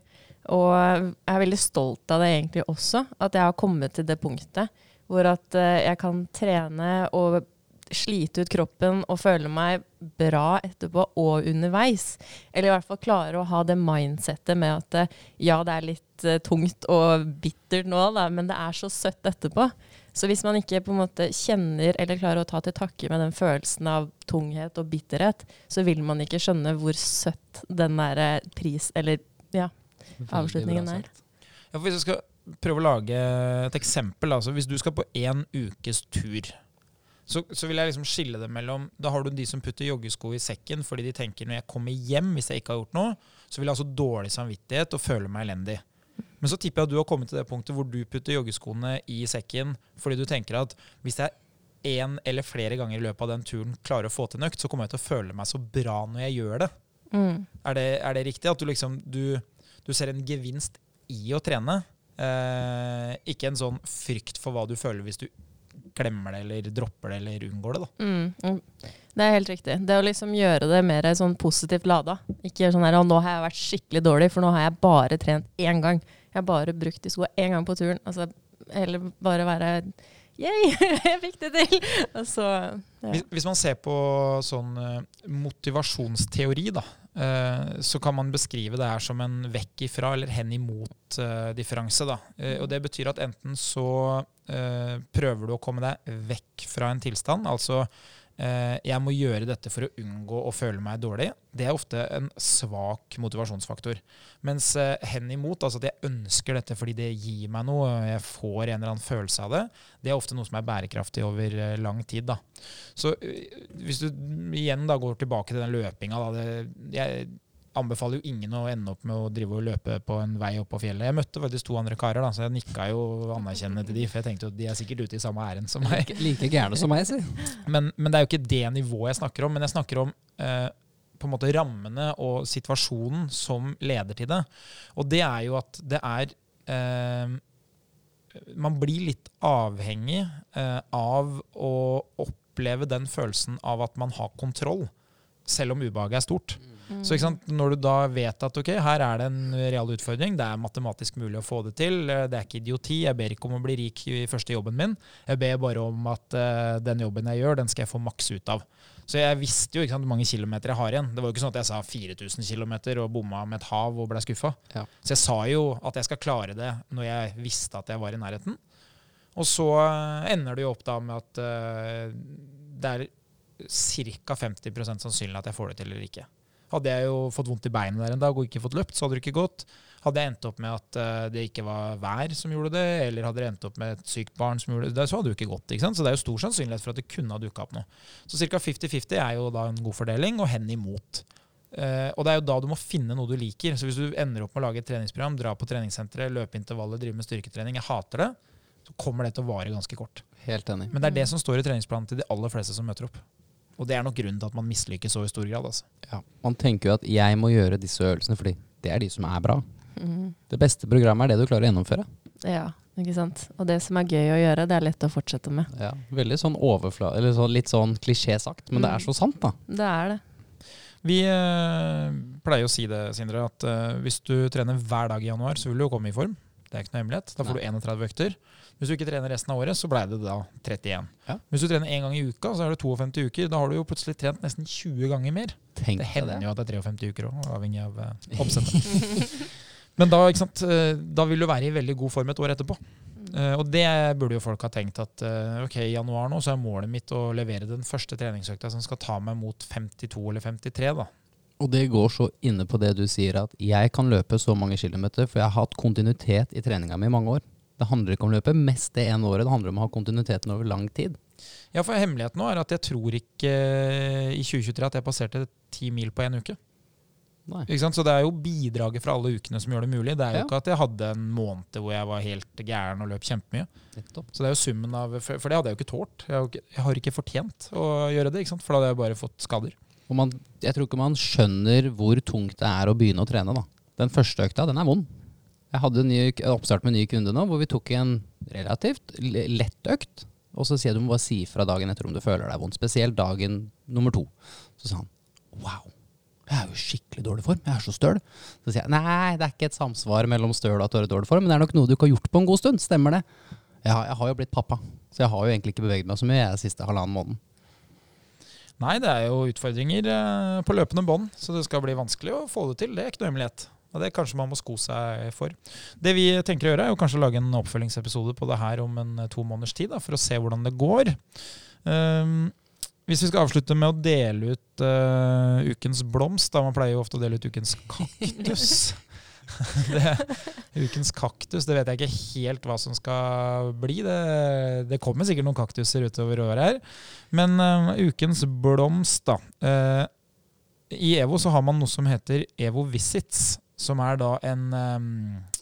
Og jeg er veldig stolt av det egentlig også. At jeg har kommet til det punktet hvor at eh, jeg kan trene og slite ut kroppen og føle meg bra etterpå og underveis. Eller i hvert fall klare å ha det mindsettet med at eh, ja, det er litt eh, tungt og bittert nå, da, men det er så søtt etterpå. Så hvis man ikke på en måte kjenner eller klarer å ta til takke med den følelsen av tunghet og bitterhet, så vil man ikke skjønne hvor søtt den der pris... Eller ja, avslutningen er. Ja, for hvis jeg skal prøve å lage et eksempel, altså hvis du skal på én ukes tur, så, så vil jeg liksom skille det mellom Da har du de som putter joggesko i sekken fordi de tenker når jeg kommer hjem, hvis jeg ikke har gjort noe, så vil jeg ha så dårlig samvittighet og føle meg elendig. Men så tipper jeg at du har kommet til det punktet hvor du putter joggeskoene i sekken fordi du tenker at hvis jeg én eller flere ganger i løpet av den turen klarer å få til en økt, så kommer jeg til å føle meg så bra når jeg gjør det. Mm. Er det, er det riktig? At du liksom du, du ser en gevinst i å trene? Eh, ikke en sånn frykt for hva du føler hvis du glemmer det eller dropper det eller unngår det. da. Mm, mm. Det er helt riktig. Det å liksom gjøre det mer sånn positivt lada. Ikke gjøre sånn her, «Å, nå har jeg vært skikkelig dårlig, for nå har jeg bare trent én gang. Jeg har bare brukt de skoene én gang på turen. Altså, eller bare være Yay, jeg fikk det til! Altså, ja. Hvis, hvis man ser på sånn eh, motivasjonsteori, da, så kan man beskrive det her som en vekk ifra eller hen imot-differanse. da. Eh, og det betyr at enten så eh, prøver du å komme deg vekk fra en tilstand, altså eh, jeg må gjøre dette for å unngå å føle meg dårlig. Det er ofte en svak motivasjonsfaktor. Mens henimot, hen imot, altså at jeg ønsker dette fordi det gir meg noe, jeg får en eller annen følelse av det, det er ofte noe som er bærekraftig over eh, lang tid. da. Så eh, hvis du igjen da går tilbake til den løpinga, jeg anbefaler jo ingen å ende opp med å drive og løpe på en vei opp på fjellet. Jeg møtte faktisk to andre karer, da, så jeg nikka jo anerkjennende til de, for jeg tenkte jo at de er sikkert ute i samme ærend som meg. Like, like gærne som meg, si. Men, men det er jo ikke det nivået jeg snakker om. Men jeg snakker om eh, på en måte rammene og situasjonen som leder til det. Og det er jo at det er eh, Man blir litt avhengig eh, av å oppleve den følelsen av at man har kontroll, selv om ubehaget er stort. Mm. Så når du da vet at ok, her er det en real utfordring, det er matematisk mulig å få det til, eh, det er ikke idioti, jeg ber ikke om å bli rik i første jobben min, jeg ber bare om at uh, den jobben jeg gjør, den skal jeg få maks ut av. Så jeg visste jo sant, hvor mange kilometer jeg har igjen. Det var jo ikke sånn at jeg sa 4000 km og bomma med et hav og ble skuffa. Ja. Så jeg sa jo at jeg skal klare det når jeg visste at jeg var i nærheten. Og så eh, ender det jo opp da med at uh, det er ca. 50% sannsynlig at jeg får det til eller ikke. Hadde jeg jo fått vondt i beinet der en dag og ikke fått løpt, så hadde det ikke gått. Hadde jeg endt opp med at eh, det ikke var vær som gjorde det, eller hadde det endt opp med et sykt barn som gjorde det, så hadde det jo ikke gått. ikke sant? Så det er jo stor sannsynlighet for at det kunne ha dukka opp noe. Så ca. 50-50 er jo da en god fordeling, og hen imot. Uh, og det er jo da du må finne noe du liker. Så hvis du ender opp med å lage et treningsprogram, dra på treningssenteret, løpe intervaller, drive med styrketrening, jeg hater det, så kommer det til å vare ganske kort. Helt enig. Men det er det som står i treningsplanen til de aller fleste som møter opp. Og det er nok grunnen til at man mislykkes så i stor grad. altså. Ja. Man tenker jo at jeg må gjøre disse øvelsene fordi det er de som er bra. Mm. Det beste programmet er det du klarer å gjennomføre. Ja, ikke sant. Og det som er gøy å gjøre, det er lett å fortsette med. Ja. Veldig sånn overfla... Eller så litt sånn klisjé sagt, men det er så sant, da. Det er det. Vi eh, pleier å si det, Sindre, at eh, hvis du trener hver dag i januar, så vil du jo komme i form. Det er ikke noe hemmelighet. Da får du 31 økter. Hvis du ikke trener resten av året, så ble det da 31. Ja. Hvis du trener én gang i uka, så er det 52 uker. Da har du jo plutselig trent nesten 20 ganger mer. Tenk Det hender det. jo at det er 53 uker òg, avhengig av uh, oppsettet. Men da, sant, eh, da vil du være i veldig god form et år etterpå. Eh, og det burde jo folk ha tenkt at ok, i januar nå så er målet mitt å levere den første treningsøkta som skal ta meg mot 52 eller 53. da. Og det går så inne på det du sier, at jeg kan løpe så mange kilometer, for jeg har hatt kontinuitet i treninga mi i mange år. Det handler ikke om å løpe mest det ene året, det handler om å ha kontinuiteten over lang tid. Ja, for hemmeligheten nå er at jeg tror ikke eh, i 2023 at jeg passerte 10 mil på én uke. Så det er jo bidraget fra alle ukene som gjør det mulig. Det er jo Ja. ikke at jeg hadde en måned hvor jeg var helt gæren og løp kjempemye. Så det er jo summen av For, det hadde jeg jo ikke tålt. Jeg har, ikke, fortjent å gjøre det, for da hadde jeg bare fått skader. Og man, jeg tror ikke man skjønner hvor tungt det er å begynne å trene. da. Den første økta, den er vond. Jeg hadde en ny, oppstart med en ny kunde nå, hvor vi tok en relativt lett økt. Og så sier jeg du må bare si fra dagen etter om du føler deg vondt. Spesielt dagen nummer to. Så sa han wow, jeg er jo skikkelig dårlig form. Jeg er så støl. Så sier jeg nei, det er ikke et samsvar mellom støl og at du er i dårlig form, men det er nok noe du ikke har gjort på en god stund. Stemmer det? Ja, jeg har jo blitt pappa, så jeg har jo egentlig ikke beveget meg så mye den siste halvannen måneden. Nei, det er jo utfordringer eh, på løpende bånd, så det skal bli vanskelig å få det til. Det er ikke noe hemmelighet. Og det kanskje man må sko seg for. Det vi tenker å gjøre, er jo kanskje å lage en oppfølgingsepisode på det her om en eh, to måneders tid, da, for å se hvordan det går. Um, hvis vi skal avslutte med å dele ut uh, ukens blomst, da man pleier jo ofte å dele ut ukens kaktus. det, ukens kaktus, det vet jeg ikke helt hva som skal bli. Det, det kommer sikkert noen kaktuser utover året her. Men uh, ukens blomst, da. Uh, I EVO så har man noe som heter EVO Visits, som er da en um,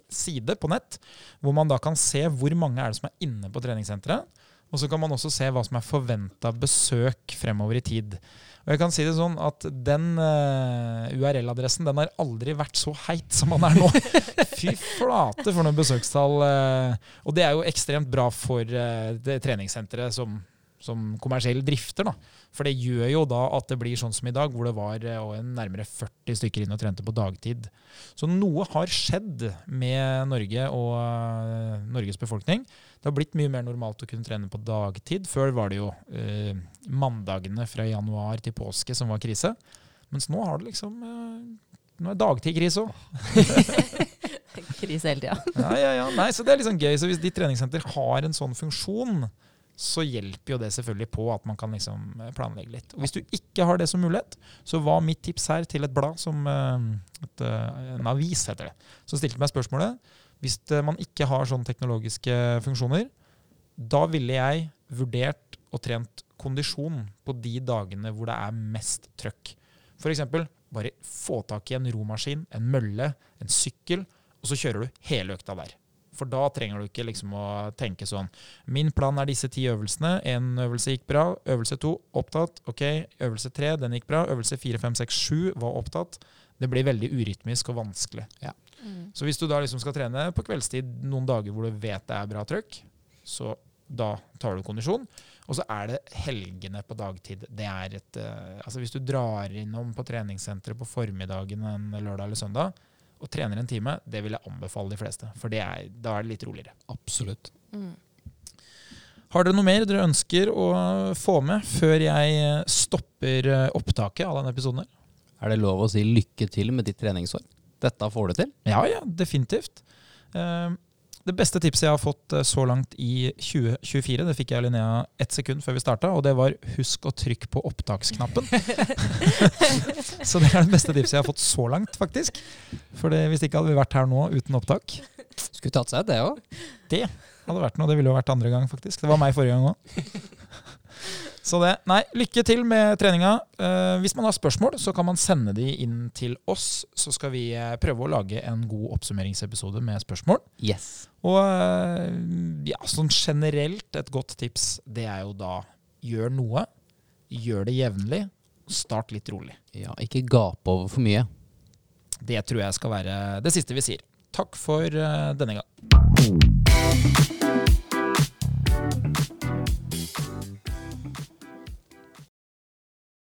side på nett hvor man da kan se hvor mange er det som er inne på treningssenteret. Og så kan man også se hva som er forventa besøk fremover i tid. Og jeg kan si det sånn at Den uh, URL-adressen den har aldri vært så heit som den er nå. Fy flate for noen besøkstall. Uh, og det er jo ekstremt bra for uh, det treningssenteret som, som kommersiell drifter. da. For det gjør jo da at det blir sånn som i dag, hvor det var nærmere 40 stykker inn og trente på dagtid. Så noe har skjedd med Norge og Norges befolkning. Det har blitt mye mer normalt å kunne trene på dagtid. Før var det jo eh, mandagene fra januar til påske som var krise. Mens nå har det liksom eh, Nå er dagtid krise òg. krise hele tida. ja, ja, ja. Nei, så det er liksom gøy. Så hvis ditt treningssenter har en sånn funksjon, så hjelper jo det selvfølgelig på at man kan liksom eh, planlegge litt. Og Hvis du ikke har det som mulighet, så var mitt tips her til et blad som eh, et, En avis, heter det. Så stilte meg spørsmålet hvis eh, man ikke har sånne teknologiske funksjoner, da ville jeg vurdert og trent kondisjon på de dagene hvor det er mest trøkk. F.eks. bare få tak i en romaskin, en mølle, en sykkel, og så kjører du hele økta der. For da trenger du ikke liksom å tenke sånn Min plan er disse ti øvelsene. Én øvelse gikk bra. Øvelse to opptatt. Ok, øvelse tre den gikk bra. Øvelse fire, fem, seks, sju var opptatt. Det blir veldig urytmisk og vanskelig. Ja. Mm. Så hvis du da liksom skal trene på kveldstid noen dager hvor du vet det er bra trøkk, så da tar du kondisjon. Og så er det helgene på dagtid. Det er et, uh, altså Hvis du drar innom på treningssenteret på formiddagen en lørdag eller søndag og trener en time, det vil jeg anbefale de fleste. For er, da er det litt roligere. Absolutt. Mm. Har dere noe mer dere ønsker å få med før jeg stopper eh, opptaket av denne episoden? Er det lov å si lykke til med ditt treningsår? Dette får du til? Ja, ja, definitivt. Uh, det beste tipset jeg har fått eh, så langt i 2024, det fikk jeg av Linnea ett sekund før vi starta, og det var 'husk å trykke på opptaksknappen'. så det er det beste tipset jeg har fått så langt, faktisk. For det, hvis ikke hadde vi vært her nå uten opptak. Skulle tatt seg det òg. Det hadde vært noe. Det ville jo vært andre gang, faktisk. Det var meg forrige gang òg. Så det. Nei, lykke til med treninga. Uh, hvis man har spørsmål, så kan man sende de inn til oss. Så skal vi uh, prøve å lage en god oppsummeringsepisode med spørsmål. Yes. Og uh, ja, sånn generelt et godt tips, det er jo da gjør noe. Gjør det jevnlig. Start litt rolig. Ja, ikke gape over for mye. Det tror jeg skal være det siste vi sier. Takk for denne gang.